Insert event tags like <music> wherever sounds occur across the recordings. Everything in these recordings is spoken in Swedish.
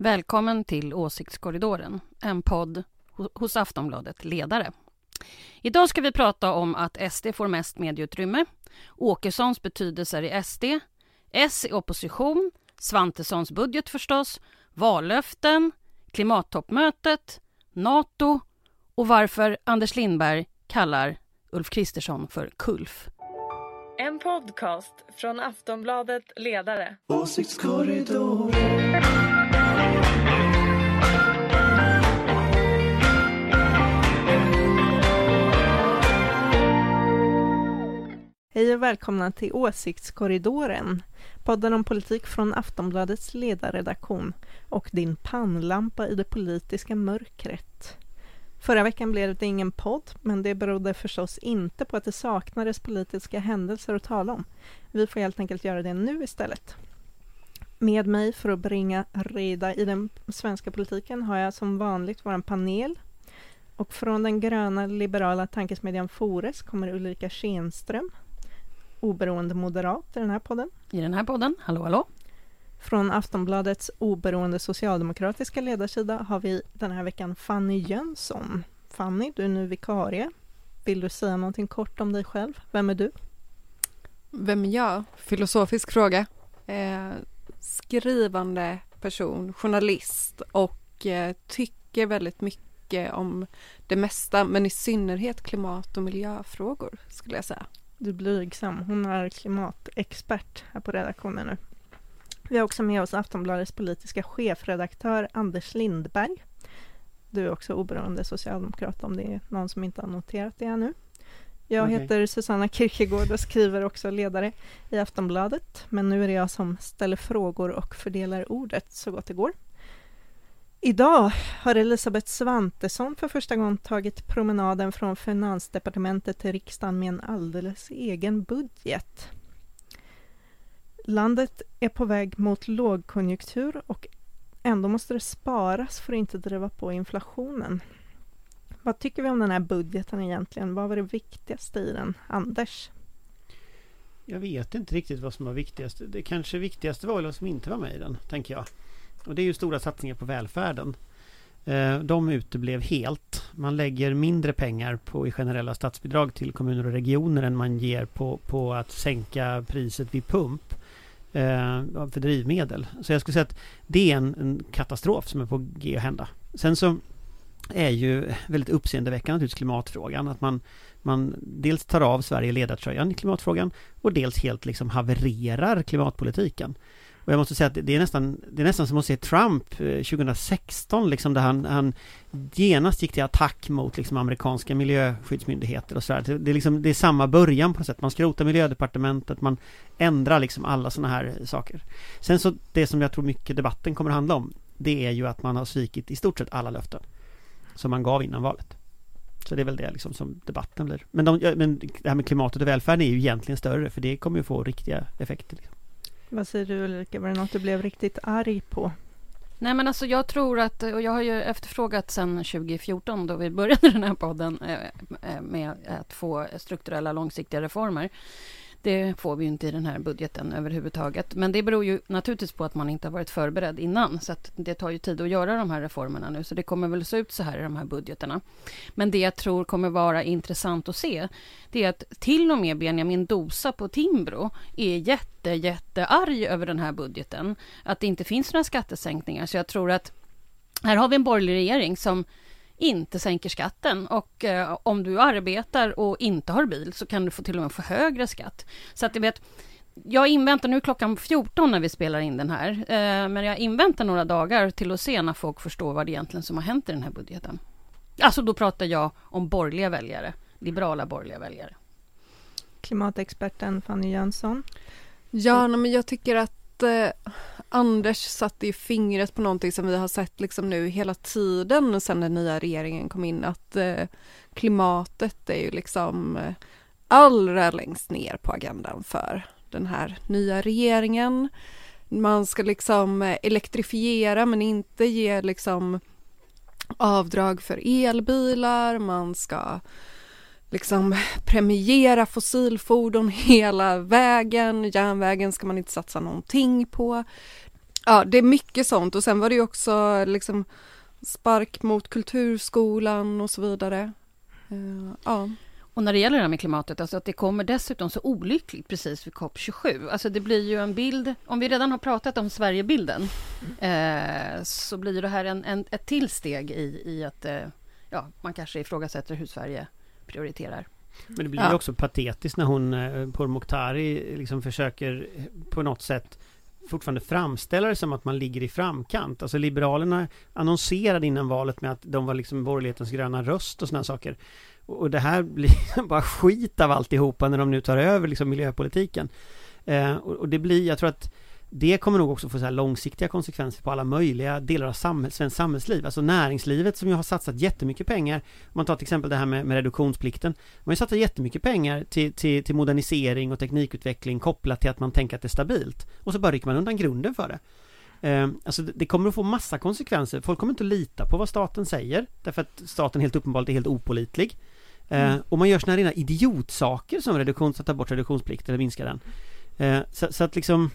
Välkommen till Åsiktskorridoren, en podd hos Aftonbladet Ledare. Idag ska vi prata om att SD får mest medieutrymme, Åkessons betydelser i SD, S i opposition, Svantessons budget förstås, vallöften, klimattoppmötet, Nato och varför Anders Lindberg kallar Ulf Kristersson för KULF. En podcast från Aftonbladet Ledare. Åsiktskorridoren. Hej och välkomna till Åsiktskorridoren, podden om politik från Aftonbladets ledarredaktion och din pannlampa i det politiska mörkret. Förra veckan blev det ingen podd, men det berodde förstås inte på att det saknades politiska händelser att tala om. Vi får helt enkelt göra det nu istället. Med mig för att bringa reda i den svenska politiken har jag som vanligt vår panel. Och från den gröna liberala tankesmedjan Fores kommer Ulrika Schenström, oberoende moderat i den här podden. I den här podden, hallå hallå. Från Aftonbladets oberoende socialdemokratiska ledarsida har vi den här veckan Fanny Jönsson. Fanny, du är nu vikarie. Vill du säga någonting kort om dig själv? Vem är du? Vem är jag? Filosofisk fråga. Eh, skrivande person, journalist och eh, tycker väldigt mycket om det mesta, men i synnerhet klimat och miljöfrågor skulle jag säga. Du är blygsam. Hon är klimatexpert här på redaktionen nu. Vi har också med oss Aftonbladets politiska chefredaktör Anders Lindberg. Du är också oberoende socialdemokrat om det är någon som inte har noterat det ännu. Jag Okej. heter Susanna Kierkegaard och skriver också ledare i Aftonbladet. Men nu är det jag som ställer frågor och fördelar ordet så gott det går. Idag har Elisabeth Svantesson för första gången tagit promenaden från Finansdepartementet till riksdagen med en alldeles egen budget. Landet är på väg mot lågkonjunktur och ändå måste det sparas för att inte driva på inflationen. Vad tycker vi om den här budgeten egentligen? Vad var det viktigaste i den? Anders? Jag vet inte riktigt vad som var viktigast. Det kanske viktigaste var vad som inte var med i den, tänker jag. Och det är ju stora satsningar på välfärden. Eh, de uteblev helt. Man lägger mindre pengar på i generella statsbidrag till kommuner och regioner än man ger på, på att sänka priset vid pump eh, för drivmedel. Så jag skulle säga att det är en, en katastrof som är på G att hända. Sen så är ju väldigt uppseendeväckande naturligtvis klimatfrågan. Att man, man dels tar av Sverige ledartröjan i klimatfrågan och dels helt liksom havererar klimatpolitiken. Och jag måste säga att det- är nästan, det är nästan som att se Trump eh, 2016 liksom där han, han genast gick till attack mot liksom amerikanska miljöskyddsmyndigheter och sådär. Det, det, är liksom, det är samma början på något sätt. Man skrotar miljödepartementet, man ändrar liksom alla sådana här saker. Sen så det som jag tror mycket debatten kommer att handla om det är ju att man har svikit i stort sett alla löften som man gav innan valet. Så det är väl det liksom som debatten blir. Men, de, men det här med klimatet och välfärden är ju egentligen större för det kommer ju få riktiga effekter. Liksom. Vad säger du Ulrika? Var det något du blev riktigt arg på? Nej men alltså jag tror att, och jag har ju efterfrågat sedan 2014 då vi började <laughs> den här podden eh, eh, med att få strukturella långsiktiga reformer. Det får vi ju inte i den här budgeten överhuvudtaget. Men det beror ju naturligtvis på att man inte har varit förberedd innan. Så att det tar ju tid att göra de här reformerna nu. Så det kommer väl se ut så här i de här budgeterna. Men det jag tror kommer vara intressant att se, det är att till och med Benjamin Dosa på Timbro är jätte, jättearg över den här budgeten. Att det inte finns några skattesänkningar. Så jag tror att här har vi en borgerlig regering som inte sänker skatten och eh, om du arbetar och inte har bil så kan du få till och med få högre skatt. Så att du vet, jag inväntar, nu klockan 14 när vi spelar in den här, eh, men jag inväntar några dagar till att se när folk förstår vad det egentligen som har hänt i den här budgeten. Alltså då pratar jag om borgerliga väljare, liberala borgerliga väljare. Klimatexperten Fanny Jönsson. Ja, men jag tycker att eh, Anders satte ju fingret på någonting som vi har sett liksom nu hela tiden sedan den nya regeringen kom in, att eh, klimatet är ju liksom eh, allra längst ner på agendan för den här nya regeringen. Man ska liksom eh, elektrifiera men inte ge liksom avdrag för elbilar, man ska liksom premiera fossilfordon hela vägen, järnvägen ska man inte satsa någonting på. Ja, det är mycket sånt och sen var det ju också liksom spark mot kulturskolan och så vidare. Eh, ja. Och när det gäller det här med klimatet, alltså att det kommer dessutom så olyckligt precis vid COP27. Alltså det blir ju en bild, om vi redan har pratat om Sverigebilden, eh, så blir det här en, en, ett till steg i, i att eh, ja, man kanske ifrågasätter hur Sverige prioriterar. Men det blir ja. ju också patetiskt när hon, eh, Pourmokhtari, liksom försöker på något sätt fortfarande framställa det som att man ligger i framkant. Alltså Liberalerna annonserade innan valet med att de var liksom borgerlighetens gröna röst och sådana saker. Och det här blir <laughs> bara skit av alltihopa när de nu tar över liksom miljöpolitiken. Eh, och, och, det blir, jag tror att det kommer nog också få så här långsiktiga konsekvenser på alla möjliga delar av samhälls, svenskt samhällsliv. Alltså näringslivet som ju har satsat jättemycket pengar. Om man tar till exempel det här med, med reduktionsplikten. Man har ju satsat jättemycket pengar till, till, till modernisering och teknikutveckling kopplat till att man tänker att det är stabilt. Och så bara rycker man undan grunden för det. Eh, alltså det kommer att få massa konsekvenser. Folk kommer inte att lita på vad staten säger. Därför att staten helt uppenbart är helt opolitlig. Eh, mm. och man gör såna här rena idiotsaker som reduktion, att ta bort reduktionsplikten eller minska den. Eh, så, så, att liksom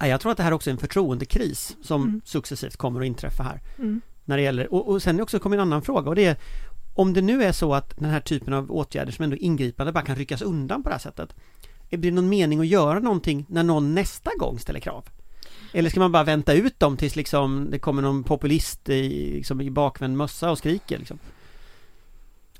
jag tror att det här också är en förtroendekris som mm. successivt kommer att inträffa här. Mm. När det gäller, och, och sen också kommer en annan fråga och det är om det nu är så att den här typen av åtgärder som ändå är ingripande bara kan ryckas undan på det här sättet. Är det någon mening att göra någonting när någon nästa gång ställer krav? Eller ska man bara vänta ut dem tills liksom det kommer någon populist i, liksom, i bakvänd mössa och skriker liksom?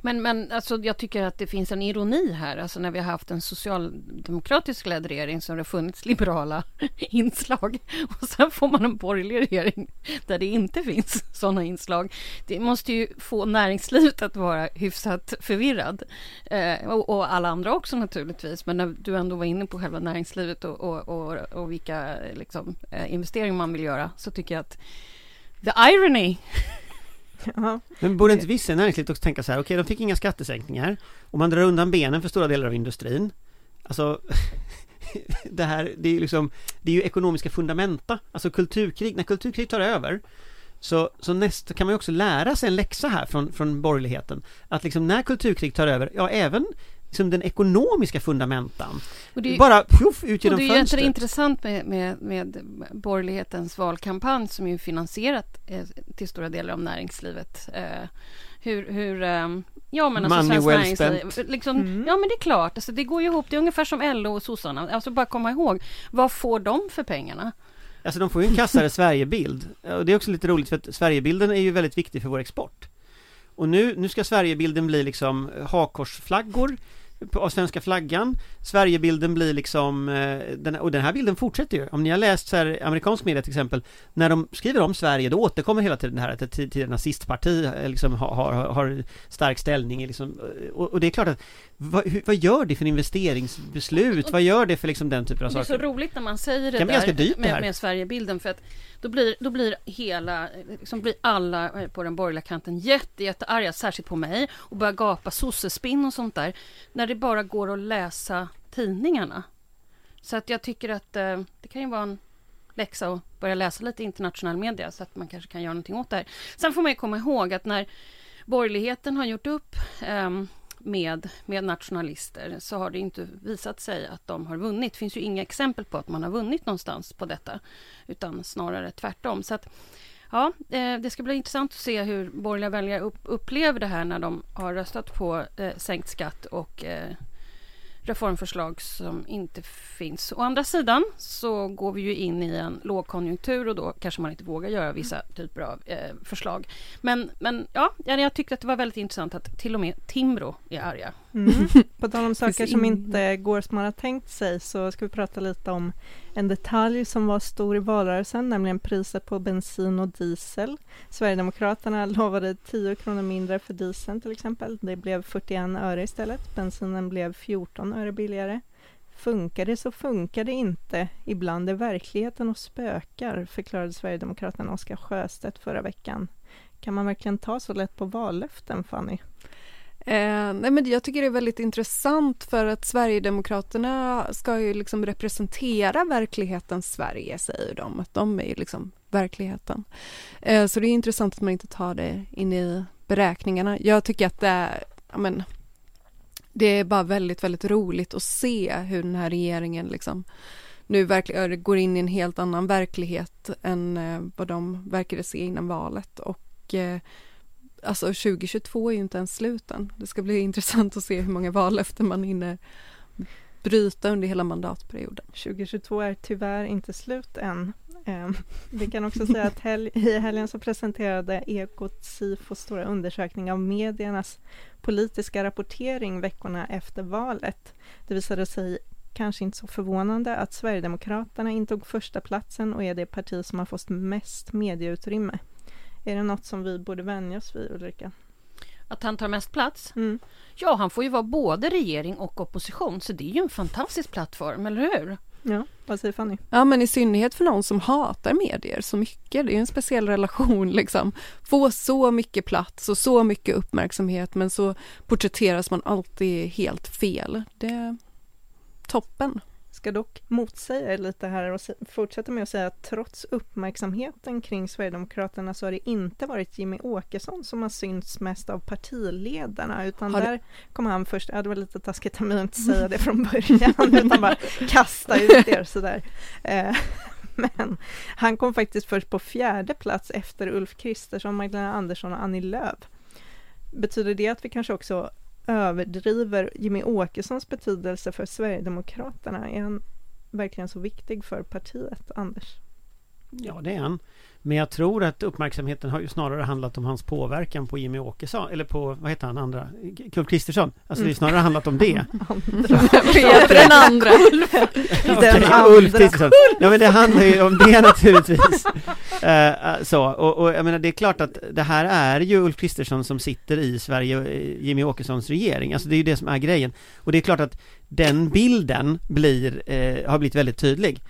Men, men alltså, jag tycker att det finns en ironi här. Alltså när vi har haft en socialdemokratisk ledd regering så har det funnits liberala <laughs> inslag. Och sen får man en borgerlig regering där det inte finns sådana inslag. Det måste ju få näringslivet att vara hyfsat förvirrad. Eh, och, och, alla andra också naturligtvis. Men när du ändå var inne på själva näringslivet och, och, och, och vilka liksom, eh, investeringar man vill göra så tycker jag att the irony <laughs> Ja. Men borde inte vissa i näringslivet också tänka så här, okej okay, de fick inga skattesänkningar och man drar undan benen för stora delar av industrin. Alltså <laughs> det här, det är ju liksom, det är ju ekonomiska fundamenta, alltså kulturkrig, när kulturkrig tar över så, så nästa kan man ju också lära sig en läxa här från, från borgerligheten. Att liksom när kulturkrig tar över, ja även liksom den ekonomiska fundamentan. Det, bara puff, ut genom fönstret. Det är intressant med, med, med borgerlighetens valkampanj som är finansierat eh, till stora delar av näringslivet. Eh, hur, hur eh, Ja men alltså Money well näringsliv, liksom, mm. Ja men det är klart, alltså, det går ju ihop. Det är ungefär som LO och sossarna. Alltså bara komma ihåg, vad får de för pengarna? Alltså de får ju en kassare <laughs> Sverigebild. Och det är också lite roligt för att Sverigebilden är ju väldigt viktig för vår export. Och nu, nu ska Sverigebilden bli liksom hakkorsflaggor av svenska flaggan Sverigebilden blir liksom eh, den, Och den här bilden fortsätter ju Om ni har läst så här, amerikansk media till exempel När de skriver om Sverige då återkommer hela tiden det här att ett tidigare nazistparti eh, liksom har, har, har stark ställning liksom, och, och, det är klart att vad, vad, gör det för investeringsbeslut? Vad gör det för liksom den typen av saker? Det är så roligt när man säger det, det där dyrt, med, med Sverigebilden för att då blir, då blir hela, liksom blir alla på den borgerliga kanten jätte, jättearga, särskilt på mig och börjar gapa sossespinn och sånt där. När det bara går att läsa tidningarna. Så att jag tycker att eh, det kan ju vara en läxa att börja läsa lite internationell media så att man kanske kan göra någonting åt det här. Sen får man ju komma ihåg att när borgerligheten har gjort upp eh, med, med nationalister så har det inte visat sig att de har vunnit. Det finns ju inga exempel på att man har vunnit någonstans på detta utan snarare tvärtom. Så att, ja, eh, det ska bli intressant att se hur borgerliga väljare upp, upplever det här när de har röstat på eh, sänkt skatt och eh, reformförslag som inte finns. Å andra sidan så går vi ju in i en lågkonjunktur och då kanske man inte vågar göra vissa typer av eh, förslag. Men, men ja, jag tyckte att det var väldigt intressant att till och med Timbro är arga. Mm. <laughs> På tal om saker som inte går som man har tänkt sig så ska vi prata lite om en detalj som var stor i valrörelsen, nämligen priset på bensin och diesel. Sverigedemokraterna lovade 10 kronor mindre för dieseln till exempel. Det blev 41 öre istället. Bensinen blev 14 öre billigare. Funkar det så funkar det inte. Ibland är verkligheten och spökar, förklarade Sverigedemokraterna Oskar Sjöstedt förra veckan. Kan man verkligen ta så lätt på vallöften, Fanny? Eh, nej men jag tycker det är väldigt intressant för att Sverigedemokraterna ska ju liksom representera verklighetens Sverige, säger de. Att de är ju liksom verkligheten. Eh, så det är intressant att man inte tar det in i beräkningarna. Jag tycker att det är, men, det är bara väldigt, väldigt roligt att se hur den här regeringen liksom nu verkligen går in i en helt annan verklighet än eh, vad de verkade se innan valet och eh, alltså 2022 är ju inte ens slut än. Det ska bli <laughs> intressant att se hur många vallöften man hinner bryta under hela mandatperioden. 2022 är tyvärr inte slut än. Eh, vi kan också säga att hel i helgen så presenterade Ekot Sifos stora undersökning av mediernas politiska rapportering veckorna efter valet. Det visade sig kanske inte så förvånande att Sverigedemokraterna intog första platsen och är det parti som har fått mest medieutrymme. Är det något som vi borde vänja oss vid, Ulrika? Att han tar mest plats? Mm. Ja, han får ju vara både regering och opposition, så det är ju en fantastisk plattform, eller hur? Ja, vad säger Fanny? Ja, men i synnerhet för någon som hatar medier så mycket. Det är ju en speciell relation <laughs> liksom. Få så mycket plats och så mycket uppmärksamhet men så porträtteras man alltid helt fel. Det är toppen. Ska dock motsäga er lite här och fortsätta med att säga att trots uppmärksamheten kring Sverigedemokraterna så har det inte varit Jimmy Åkesson som har synts mest av partiledarna utan Har det- där kom han först, ja det var lite taskigt av mig att inte säga det från början <laughs> utan bara kasta ut er sådär. Eh, <laughs> Men han kom faktiskt först på fjärde plats efter Ulf Kristersson, Magdalena Andersson och Annie Lööf. Betyder det att vi kanske också överdriver Jimmy Åkessons betydelse för Sverigedemokraterna? Är han verkligen så viktig för partiet, Anders? Ja, det är han. Men jag tror att uppmärksamheten har ju snarare handlat om hans påverkan på Jimmy Åkesson, eller på, vad heter han andra? Ulf Kristersson. Alltså det är snarare handlat om det. <laughs> <laughs> Peter den andra. Okej, andra. Ulf Kristersson. Ja men det handlar ju om det naturligtvis. <laughs> Eh, så, och, och jag menar det är klart att det här är ju Ulf Kristersson som sitter i Sverige, eh, Jimmy Åkessons regering. Alltså det är ju det som är grejen. Och det är klart att den bilden blir, eh, har blivit väldigt tydlig.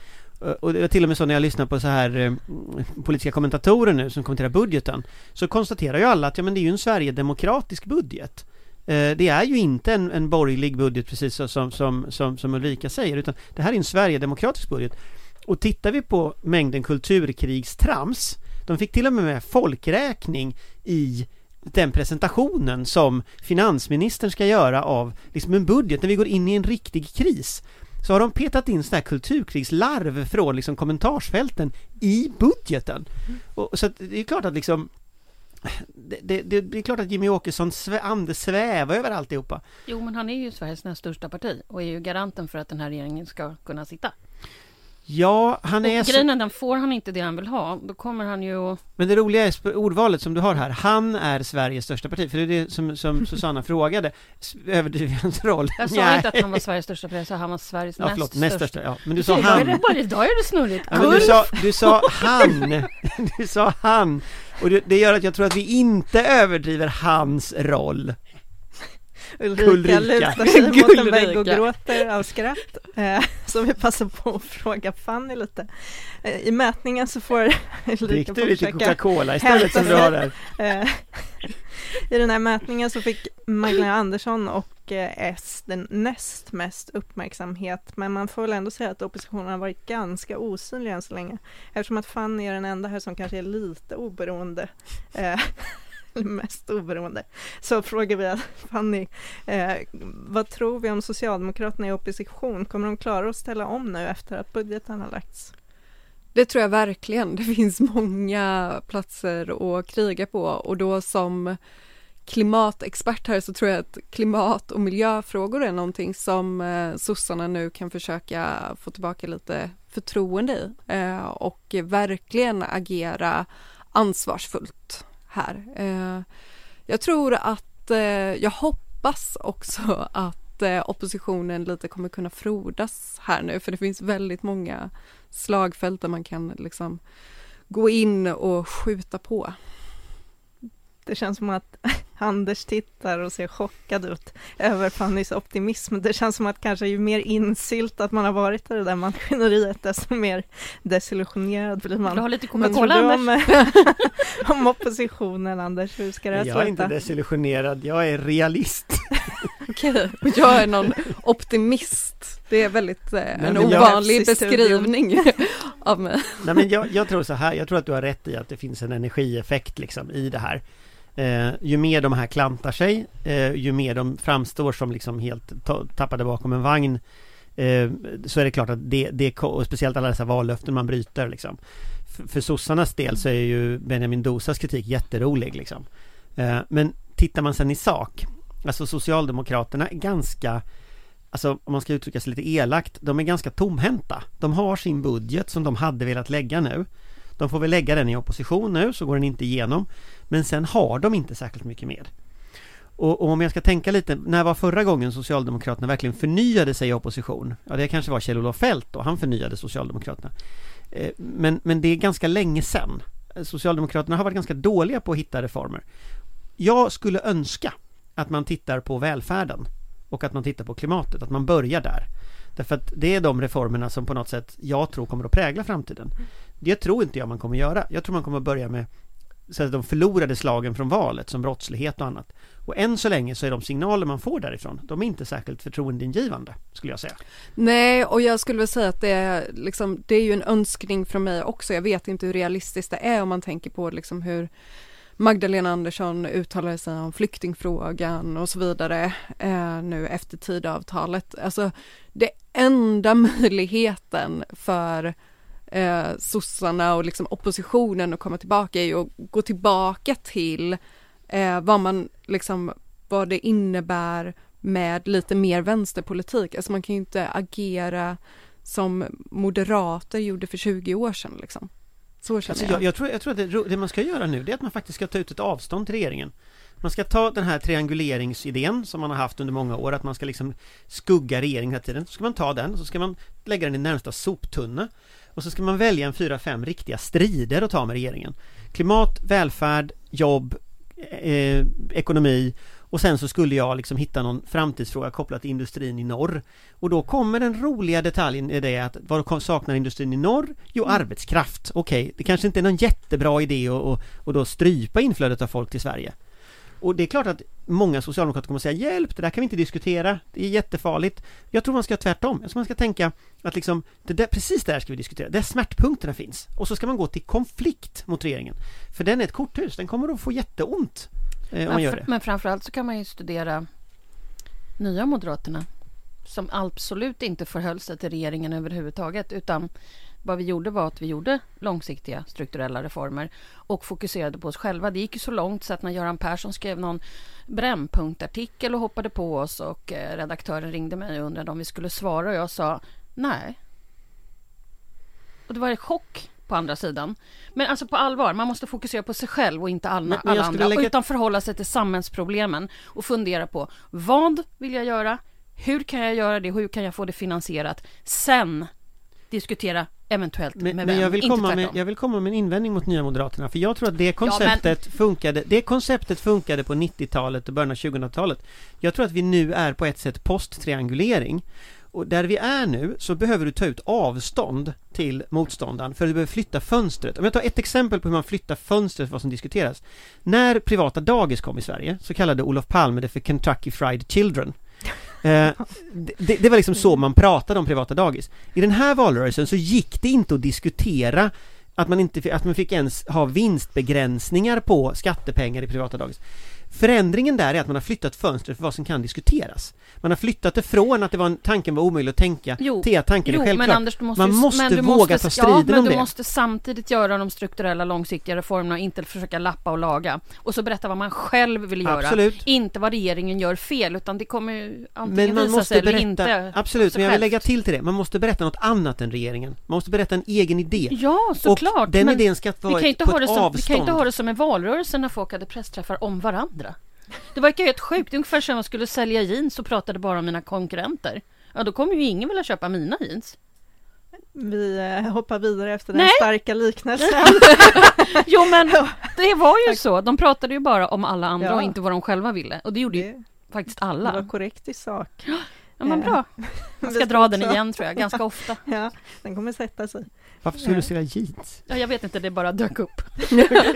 Eh, och det är till och med så när jag lyssnar på så här eh, politiska kommentatorer nu som kommenterar budgeten så konstaterar ju alla att ja men det är ju en Sverigedemokratisk budget. Eh, Det är ju inte en, en borgerlig budget precis så som, som, som, som Ulrika säger utan det här är en Sverigedemokratisk budget. Och tittar vi på mängden kulturkrigstrams de fick till och med med folkräkning i den presentationen som finansministern ska göra av liksom en budget när vi går in i en riktig kris så har de petat in sådana här kulturkrigslarv från liksom kommentarsfälten i budgeten. Och, så att det är klart att liksom det, det, det, det är klart att Jimmy Åkesson svä, ande svävar över alltihopa. Jo, men han är ju Sveriges näst största parti och är ju garanten för att den här regeringen ska kunna sitta. Ja, han är Och så, grejen är den, får han inte det han vill ha, då kommer han ju att... Men det roliga är ordvalet som du har här. Han är Sveriges största parti. För det är det som, som <laughs> Susanna frågade. Överdriver jag hans roll? Jag sa Nej. inte att han var Sveriges största parti, jag sa att han var Sveriges Ja, näst förlåt, största. näst största. Ja, men du sa Idag är han. det idag är det snurrigt. Ja, du, sa, du sa han. <laughs> Du sa han. Och det, det gör att jag tror att vi inte överdriver hans roll. Ulrika, Ulrika. lutar sig mot en vägg och gråter av skratt. Eh, så vi passar på att fråga Fanny lite. Eh, I mätningen så får <laughs> Ulrika Drick du lite Coca-Cola istället som du har där? Eh, <laughs> I den här mätningen så fick Magdalena Andersson och S den näst mest uppmärksamhet, men man får väl ändå säga att oppositionen har varit ganska osynlig än så länge, eftersom att Fanny är den enda här som kanske är lite oberoende, mest oberoende, så frågar vi Fanny, eh, vad tror vi om Socialdemokraterna i opposition? Kommer de klara att ställa om nu efter att budgeten har lagts? Det tror jag verkligen. Det finns många platser att kriga på och då som klimatexpert här så tror jag att klimat och miljöfrågor är någonting som eh, sossarna nu kan försöka få tillbaka lite förtroende i eh, och verkligen agera ansvarsfullt här. Eh, jag tror att, eh, jag hoppas också att eh, oppositionen lite kommer kunna frodas här nu för det finns väldigt många slagfält där man kan liksom gå in och skjuta på. Det känns som att Anders tittar och ser chockad ut över Fannys optimism. Det känns som att kanske ju mer insyltat man har varit i det där maskineriet, desto mer desillusionerad blir Du man. har lite Coca-Cola, du Anders. om, <laughs> om oppositionen, Anders? Hur ska det här Jag är inte sluta? desillusionerad, jag är realist. <laughs> Okej. Och jag är någon optimist. Det är väldigt eh, en ovanlig beskrivning <laughs> av mig. Nej men jag, jag tror så här, jag tror att du har rätt i att det finns en energieffekt liksom i det här. Eh, ju mer de här klantar sig, eh, ju mer de framstår som liksom helt tappade bakom en vagn eh, så är det klart att det, det och speciellt alla dessa vallöften man bryter liksom. För, för sossarnas del så är ju Benjamin Dosas kritik jätterolig liksom. Eh, men tittar man sen i sak, alltså Socialdemokraterna är ganska Alltså om man ska uttrycka sig lite elakt, de är ganska tomhänta. De har sin budget som de hade velat lägga nu. De får väl lägga den i opposition nu så går den inte igenom. Men sen har de inte särskilt mycket mer. Och, och, om jag ska tänka lite, när var förra gången Socialdemokraterna verkligen förnyade sig i opposition? Ja, det kanske var Kjell-Olof Feldt då, han förnyade Socialdemokraterna. Eh, men, men det är ganska länge sedan. Eh, Socialdemokraterna har varit ganska dåliga på att hitta reformer. Jag skulle önska att man tittar på välfärden och att man tittar på klimatet, att man börjar där. Därför att det är de reformerna som på något sätt jag tror kommer att prägla framtiden. Det tror inte jag man kommer göra. Jag tror man kommer börja med så att de förlorade slagen från valet som brottslighet och annat. Och än så länge så är de signaler man får därifrån, de är inte särskilt förtroendeingivande skulle jag säga. Nej, och jag skulle väl säga att det är, liksom, det är ju en önskning från mig också. Jag vet inte hur realistiskt det är om man tänker på liksom hur Magdalena Andersson uttalade sig om flyktingfrågan och så vidare eh, nu efter Tidöavtalet. Alltså det enda <laughs> möjligheten för eh, sossarna och liksom oppositionen att komma tillbaka är ju att gå tillbaka till eh, vad man liksom, vad det innebär med lite mer vänsterpolitik. Alltså man kan ju inte agera som moderater gjorde för 20 år sedan liksom. Så känner alltså, jag. Jag, tror, jag tror att det, det, man ska göra nu det är att man faktiskt ska ta ut ett avstånd till regeringen. Man ska ta den här trianguleringsidén som man har haft under många år, att man ska liksom skugga regeringen hela tiden. Så ska man ta den, så ska man lägga den i närmsta soptunna. Och så ska man välja en fyra, fem riktiga strider att ta med regeringen. Klimat, välfärd, jobb, eh, ekonomi och sen så skulle jag liksom hitta någon framtidsfråga kopplat till industrin i norr. Och då kommer den roliga detaljen i det att vad saknar industrin i norr? Jo, mm. arbetskraft. Okej, okay, det kanske inte är någon jättebra idé att och, och då strypa inflödet av folk till Sverige. Och det är klart att många socialdemokrater kommer att säga hjälp, det där kan vi inte diskutera, det är jättefarligt. Jag tror man ska tvärtom, jag tror man ska tänka att liksom, det där, precis där ska vi diskutera, där smärtpunkterna finns. Och så ska man gå till konflikt mot regeringen. För den är ett korthus, den kommer att få jätteont eh, om man gör det. Men framförallt så kan man ju studera nya Moderaterna som absolut inte förhöll sig till regeringen överhuvudtaget utan vad vi gjorde var att vi gjorde långsiktiga strukturella reformer och fokuserade på oss själva. Det gick ju så långt så att när Göran Persson skrev någon brännpunktartikel och hoppade på oss och eh, redaktören ringde mig och undrade om vi skulle svara och jag sa nej. Och det var en chock på andra sidan. Men alltså på allvar, man måste fokusera på sig själv och inte alla, men, men alla andra. Lägga... Utan förhålla sig till samhällsproblemen och fundera på vad vill jag göra? Hur kan jag göra det? Hur kan jag få det finansierat? Sen diskutera eventuellt men, med men vem, jag vill, komma med, jag vill komma med en invändning mot Nya Moderaterna för jag tror att det konceptet ja, men... funkade Det konceptet funkade på 90-talet och början av 2000-talet Jag tror att vi nu är på ett sätt posttriangulering och där vi är nu så behöver du ta ut avstånd till motståndaren för du behöver flytta fönstret. Om jag tar ett exempel på hur man flyttar fönstret för vad som diskuteras. När privata dagis kom i Sverige så kallade Olof Palme det för Kentucky Fried Children. Eh, det, det, var liksom så man pratade om privata dagis. I den här valrörelsen så gick det inte att diskutera att man inte att man fick ens ha vinstbegränsningar på skattepengar i privata dagis. Förändringen där är att man har flyttat fönstret för vad som kan diskuteras. Man har flyttat det från att det var en, tanken var omöjlig att tänka jo, till att tanken jo, är självklar. Men Anders, du måste, man måste men du våga måste, ta striden ja, men om det. du måste samtidigt göra de strukturella långsiktiga reformerna och inte försöka lappa och laga. Och så berätta vad man själv vill göra. Absolut. Inte vad regeringen gör fel, utan det kommer antingen men man visa sig eller berätta, inte. Absolut, men jag vill lägga till till det. Man måste berätta något annat än regeringen. Man måste berätta en egen idé. Ja, såklart. Och den idén ska vara vi kan, inte ha det som, vi kan inte ha det som en valrörelse när folk hade pressträffar om varandra. Det verkar helt sjukt. Ungefär som jag skulle sälja jeans och pratade bara om mina konkurrenter. Ja, då kommer ju ingen vilja köpa mina jeans. Vi eh, hoppar vidare efter den Nej. starka liknelsen. <laughs> jo, men det var ju så. De pratade ju bara om alla andra ja. och inte vad de själva ville. Och det gjorde det, ju faktiskt alla. Det var korrekt i sak. Ja, men bra. <laughs> Jag ska dra den igen tror jag, ganska ofta. <laughs> Ja, den kommer sätta sig. Varför skulle du säga jeans? Ja, jag vet inte, det bara dök upp.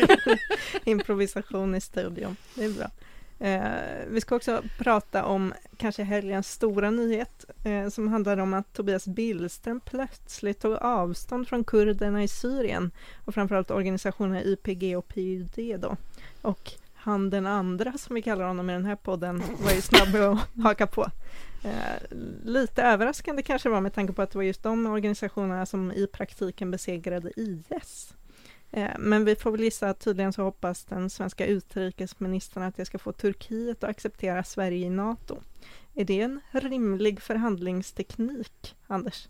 <laughs> Improvisation i studion, det är bra. Eh, vi ska också prata om kanske helgens stora nyhet eh, som handlar om att Tobias Billström plötsligt tog avstånd från kurderna i Syrien och framförallt organisationerna YPG och PYD då. Och han den andra som vi kallar honom i den här podden var ju snabb att <laughs> haka på. Eh, lite överraskande kanske var med tanke på att det var just de organisationerna som i praktiken besegrade IS. Eh, men vi får väl gissa att tydligen så hoppas den svenska utrikesministern att det ska få Turkiet att acceptera Sverige i NATO. Är det en rimlig förhandlingsteknik, Anders?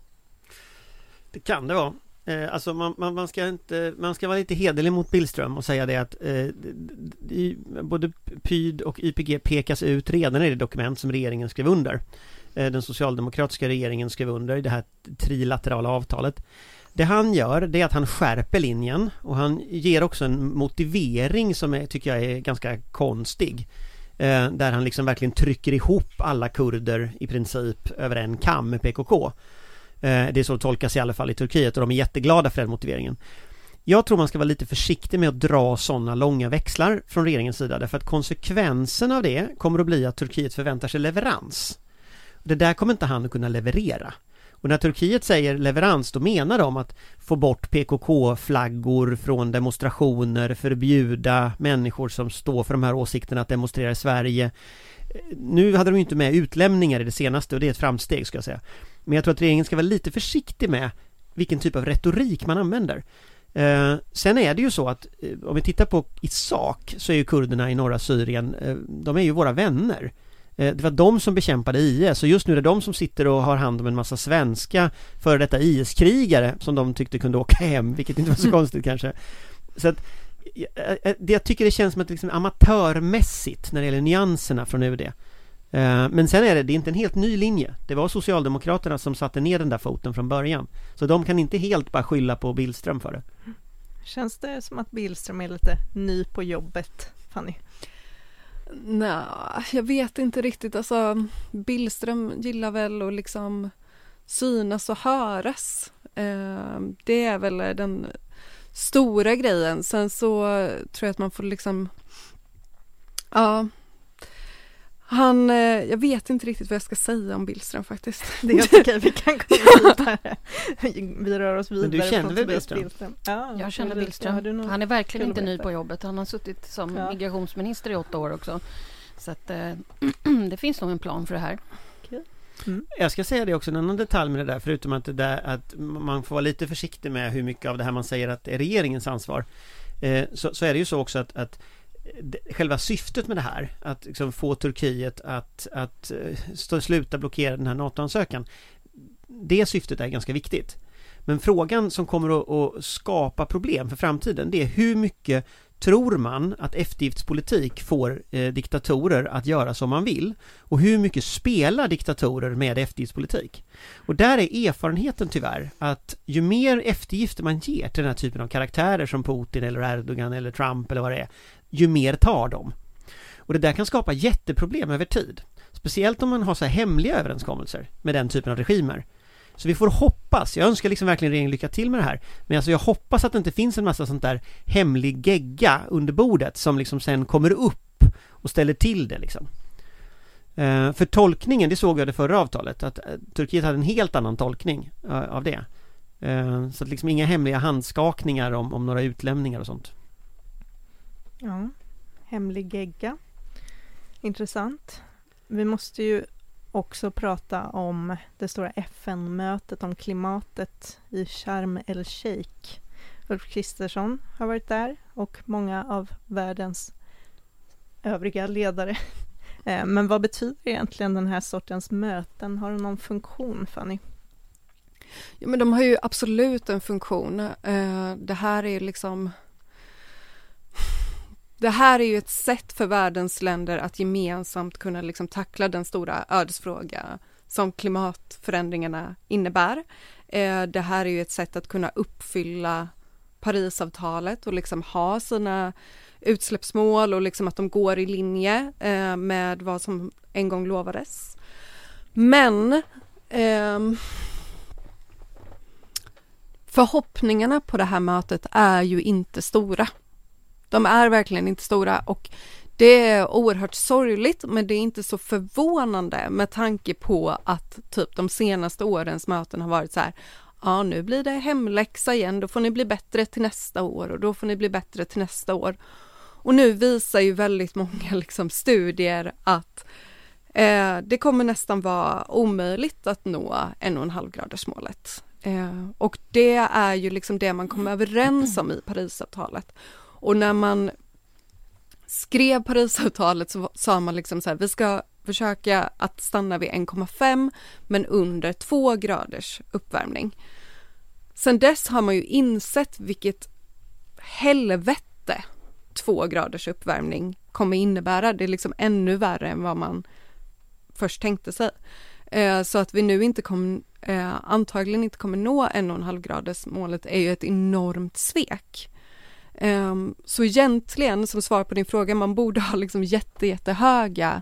Det kan det vara. Eh, alltså man, man, man, ska inte, man ska vara lite hederlig mot Billström och säga det att eh, både PYD och YPG pekas ut redan i det dokument som regeringen skrev under. Eh, den socialdemokratiska regeringen skrev under det här trilaterala avtalet. Det han gör det är att han skärper linjen och han ger också en motivering som är, tycker jag är ganska konstig. Eh, där han liksom verkligen trycker ihop alla kurder i princip över en kam med PKK. Eh, det är så det tolkas i alla fall i Turkiet och de är jätteglada för den motiveringen. Jag tror man ska vara lite försiktig med att dra sådana långa växlar från regeringens sida därför att konsekvensen av det kommer att bli att Turkiet förväntar sig leverans. Det där kommer inte han att kunna leverera. Och när Turkiet säger leverans då menar de att få bort PKK-flaggor från demonstrationer, förbjuda människor som står för de här åsikterna att demonstrera i Sverige. Eh, nu hade de ju inte med utlämningar i det senaste och det är ett framsteg ska jag säga. Men jag tror att regeringen ska vara lite försiktig med vilken typ av retorik man använder. Eh, sen är det ju så att eh, om vi tittar på i sak så är ju kurderna i norra Syrien, eh, de är ju våra vänner. Eh, det var de som bekämpade IS och just nu är det de som sitter och har hand om en massa svenska före detta IS-krigare som de tyckte kunde åka hem, vilket inte var så <laughs> konstigt kanske. Så att jag tycker det känns som att liksom amatörmässigt när det gäller nyanserna från UD. Eh, men sen är det, det är inte en helt ny linje. Det var Socialdemokraterna som satte ner den där foten från början. Så de kan inte helt bara skylla på Billström för det. Känns det som att Billström är lite ny på jobbet, Fanny? Nej, jag vet inte riktigt. Alltså, Billström gillar väl att liksom synas och höras. Eh, det är väl den stora grejen. Sen så tror jag att man får liksom Ja, han, eh, jag vet inte riktigt vad jag ska säga om Billström faktiskt. <laughs> Det är okej, vi kan gå <laughs> vidare. Vi rör oss vidare. Men du känner väl Billström? Billström? Ja, jag känner Billström. Han är verkligen inte ny på jobbet. Han har suttit som ja. migrationsminister i åtta år också. Så att eh, <clears throat> det finns nog en plan för det här. Mm. Jag ska säga det också, en annan detalj med det där, förutom att, det där, att man får vara lite försiktig med hur mycket av det här man säger att är regeringens ansvar. Eh, så, så, är det ju så också att, att själva syftet med det här, att liksom få Turkiet att, att eh, sluta blockera den här NATO-ansökan, det syftet är ganska viktigt. Men frågan som kommer att, att skapa problem för framtiden, det är hur mycket Tror man att eftergiftspolitik får eh, diktatorer att göra som man vill? Och hur mycket spelar diktatorer med eftergiftspolitik? Och där är erfarenheten tyvärr att ju mer eftergifter man ger till den här typen av karaktärer som Putin eller Erdogan eller Trump eller vad det är, ju mer tar de. Och det där kan skapa jätteproblem över tid. Speciellt om man har så här hemliga överenskommelser med den typen av regimer. Så vi får hoppas, jag önskar liksom verkligen regeringen lycka till med det här Men alltså jag hoppas att det inte finns en massa sånt där hemlig gegga under bordet som liksom sen kommer upp och ställer till det liksom eh, För tolkningen, det såg jag det förra avtalet, att eh, Turkiet hade en helt annan tolkning eh, av det Så att liksom inga hemliga handskakningar om, om några utlämningar och sånt Ja, hemlig gegga Intressant Vi måste ju också prata om det stora FN-mötet om klimatet i Sharm el-Sheikh. Ulf Kristersson har varit där och många av världens övriga ledare. <laughs> Eh, men vad betyder egentligen den här sortens möten? Har de någon funktion, Fanny? Ja, men de har ju absolut en funktion. Eh, det här är liksom det här är ju ett sätt för världens länder att gemensamt kunna liksom tackla den stora ödesfråga som klimatförändringarna innebär. Eh, det här är ju ett sätt att kunna uppfylla Parisavtalet och liksom ha sina utsläppsmål och liksom att de går i linje eh, med vad som en gång lovades. Men ehm, förhoppningarna på det här mötet är ju inte stora. De är verkligen inte stora och det är oerhört sorgligt men det är inte så förvånande med tanke på att typ de senaste årens möten har varit så här ja nu blir det hemläxa igen, då får ni bli bättre till nästa år och då får ni bli bättre till nästa år. Och nu visar ju väldigt många <laughs> liksom studier att eh, det kommer nästan vara omöjligt att nå 1,5 gradersmålet. Eh, och det är ju liksom det man kom överens om i Parisavtalet. Och när man skrev Parisavtalet så sa man liksom så här, vi ska försöka att stanna vid 1,5 men under 2 graders uppvärmning. Sen dess har man ju insett vilket helvete 2 graders uppvärmning kommer innebära. Det är liksom ännu värre än vad man först tänkte sig. Eh, så att vi nu inte kommer, eh, antagligen inte kommer nå 1,5 graders målet är ju ett enormt svek. Um, så egentligen, som svar på din fråga, man borde ha liksom jätte, jättehöga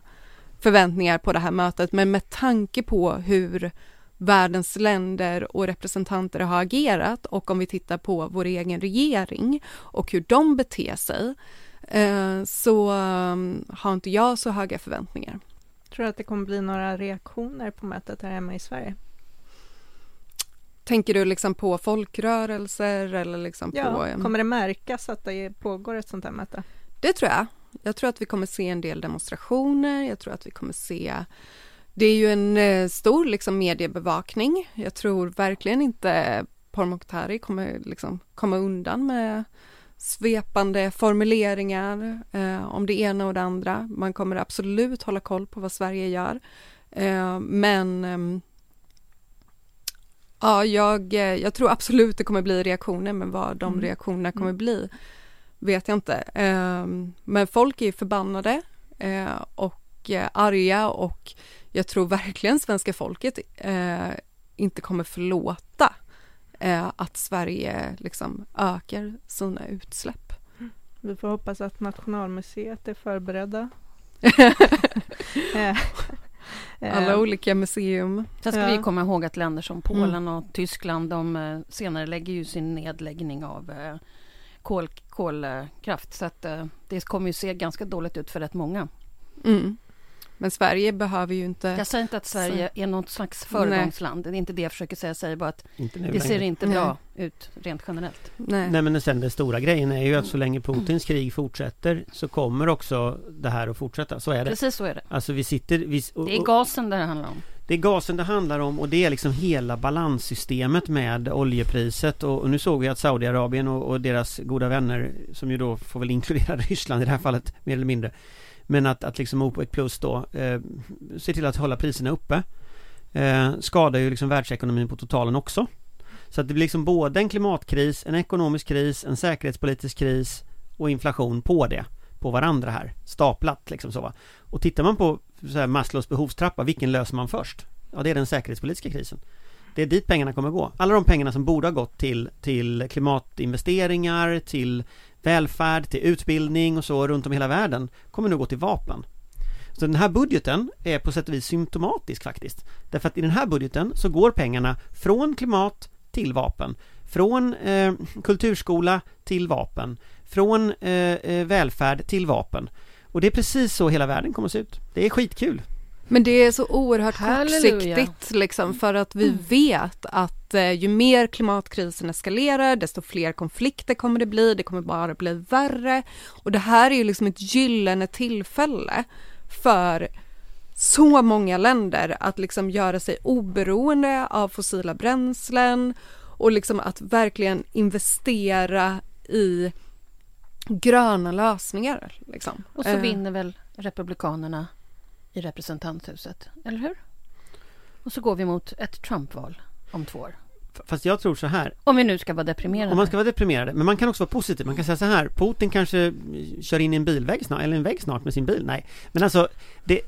förväntningar på det här mötet, men med tanke på hur världens länder och representanter har agerat och om vi tittar på vår egen regering och hur de beter sig, eh, så ehm, har inte jag så höga förväntningar. Tror du att det kommer bli några reaktioner på mötet här hemma i Sverige? Tänker du liksom på folkrörelser eller liksom ja, på... Kommer det märkas att det pågår ett sånt här möte? Det tror jag. Jag tror att vi kommer se en del demonstrationer, jag tror att vi kommer se det är ju en eh, stor liksom, mediebevakning. Jag tror verkligen inte Pourmokhtari kommer liksom komma undan med svepande formuleringar eh, om det ena och det andra. Man kommer absolut hålla koll på vad Sverige gör. Eh, men eh, Ja, jag, eh, jag tror absolut det kommer bli reaktioner, men vad de mm. reaktionerna kommer mm. bli vet jag inte. Ehm, men folk är förbannade eh, och eh, arga och jag tror verkligen svenska folket inte kommer förlåta att Sverige liksom ökar sina utsläpp. Vi får hoppas att Nationalmuseet är förberedda. <laughs> Alla eh, olika museum. Sen ska ja. vi komma ihåg att länder som Polen mm. och Tyskland de eh, senare lägger ju sin nedläggning av eh, kol, kolkraft. Så att det kommer ju se ganska dåligt ut för rätt många. Mm. Men Sverige behöver ju inte... Jag säger inte att Sverige så... är något slags föregångsland. Det är inte det jag försöker säga. Jag säger bara att det ser inte bra Nej. ut rent generellt. Nej. Nej men sen den stora grejen är ju att så länge Putins krig fortsätter så kommer också det här att fortsätta. Så är det. Precis så är det. Alltså vi sitter... Vi, och, det är gasen det handlar om. Det är gasen det handlar om och det är liksom hela balanssystemet med oljepriset och, och nu såg vi att Saudiarabien och, och deras goda vänner som ju då får väl inkludera <laughs> Ryssland i det här fallet mer eller mindre men att, att liksom OPEC plus då eh, ser till att hålla priserna uppe eh, skadar ju liksom världsekonomin på totalen också. Så att det blir liksom både en klimatkris, en ekonomisk kris, en säkerhetspolitisk kris och inflation på det. På varandra här, staplat liksom så. va. Och tittar man på så här Maslows behovstrappa, vilken löser man först? Ja, det är den säkerhetspolitiska krisen. Det är dit pengarna kommer gå. Alla de pengarna som borde ha gått till, till klimatinvesteringar, till välfärd, till utbildning och så runt om i hela världen kommer nu gå till vapen. Så den här budgeten är på sätt och vis symptomatisk faktiskt. Därför att i den här budgeten så går pengarna från klimat till vapen. Från eh, kulturskola till vapen. Från eh, eh välfärd till vapen. Och det är precis så hela världen kommer att se ut. Det är skitkul. Men det är så oerhört Halleluja. kortsiktigt liksom för att vi mm. vet att eh, ju mer klimatkrisen eskalerar desto fler konflikter kommer det bli, det kommer bara bli värre och det här är ju liksom ett gyllene tillfälle för så många länder att liksom göra sig oberoende av fossila bränslen och liksom att verkligen investera i gröna lösningar. Liksom. Och så eh. vinner väl Republikanerna i representanthuset, eller hur? Och så går vi mot ett Trump-val om två år. Fast jag tror så här. Om vi nu ska vara deprimerade. Om man ska vara deprimerade. Men man kan också vara positiv. Man kan säga så här. Putin kanske kör in i en bilvägg snart, eller en vägg snart med sin bil. Nej. Men alltså, det,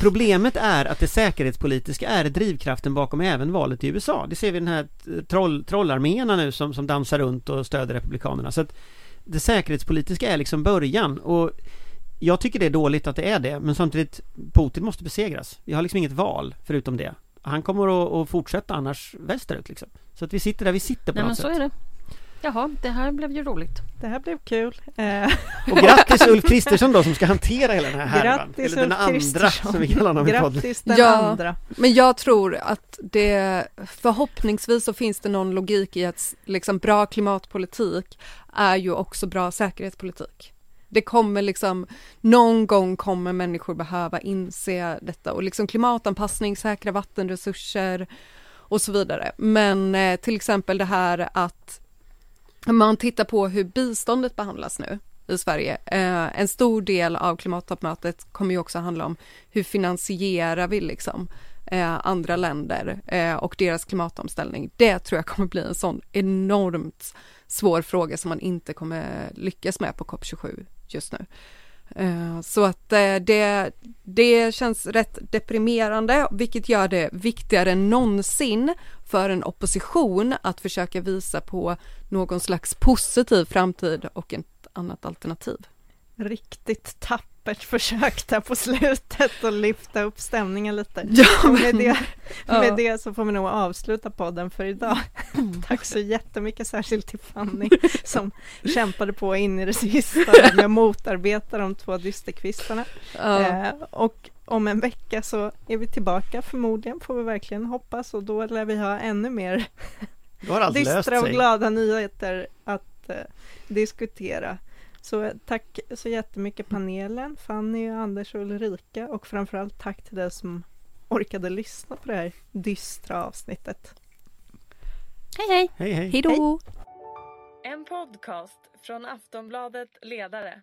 Problemet är att det säkerhetspolitiska är drivkraften bakom även valet i USA. Det ser vi den här troll, trollarméerna nu som, som dansar runt och stöder Republikanerna. Så att det säkerhetspolitiska är liksom början och jag tycker det är dåligt att det är det, men samtidigt Putin måste besegras. Vi har liksom inget val förutom det. Han kommer att, att fortsätta annars västerut liksom. Så att vi sitter där vi sitter på Nej, något men sätt. så är det. Jaha, det här blev ju roligt. Det här blev kul. Eh. Och grattis Ulf Kristersson då som ska hantera hela den här härvan. Grattis Eller den andra som vi kallar honom Grattis den ja, andra. Men jag tror att det förhoppningsvis så finns det någon logik i att liksom bra klimatpolitik är ju också bra säkerhetspolitik. Det kommer liksom, någon gång kommer människor behöva inse detta och liksom klimatanpassning, säkra vattenresurser och så vidare. Men eh, till exempel det här att man tittar på hur biståndet behandlas nu i Sverige. Eh, en stor del av klimattoppmötet kommer ju också handla om hur finansierar vi liksom eh, andra länder eh, och deras klimatomställning. Det tror jag kommer bli en sån enormt svår fråga som man inte kommer lyckas med på COP27 just nu. Eh, så att eh, det, det känns rätt deprimerande, vilket gör det viktigare än någonsin för en opposition att försöka visa på någon slags positiv framtid och ett annat alternativ. Riktigt tappert <laughs> försök där på slutet att lyfta upp stämningen lite. <laughs> Ja, men, <laughs> med, det, ja. med det så får vi nog avsluta podden för idag. Tack så jättemycket, särskilt till Fanny som kämpade på in i det sista med att motarbeta de två dysterkvistarna. Ja. Eh, och om en vecka så är vi tillbaka förmodligen, får vi verkligen hoppas, och då lär vi ha ännu mer dystra och glada nyheter att eh, diskutera. Så tack så jättemycket panelen, Fanny, Anders och Ulrika och framförallt tack till dig som orkade lyssna på det här dystra avsnittet. Hej hej! Hej hej! Hej då! En podcast från Aftonbladet Ledare.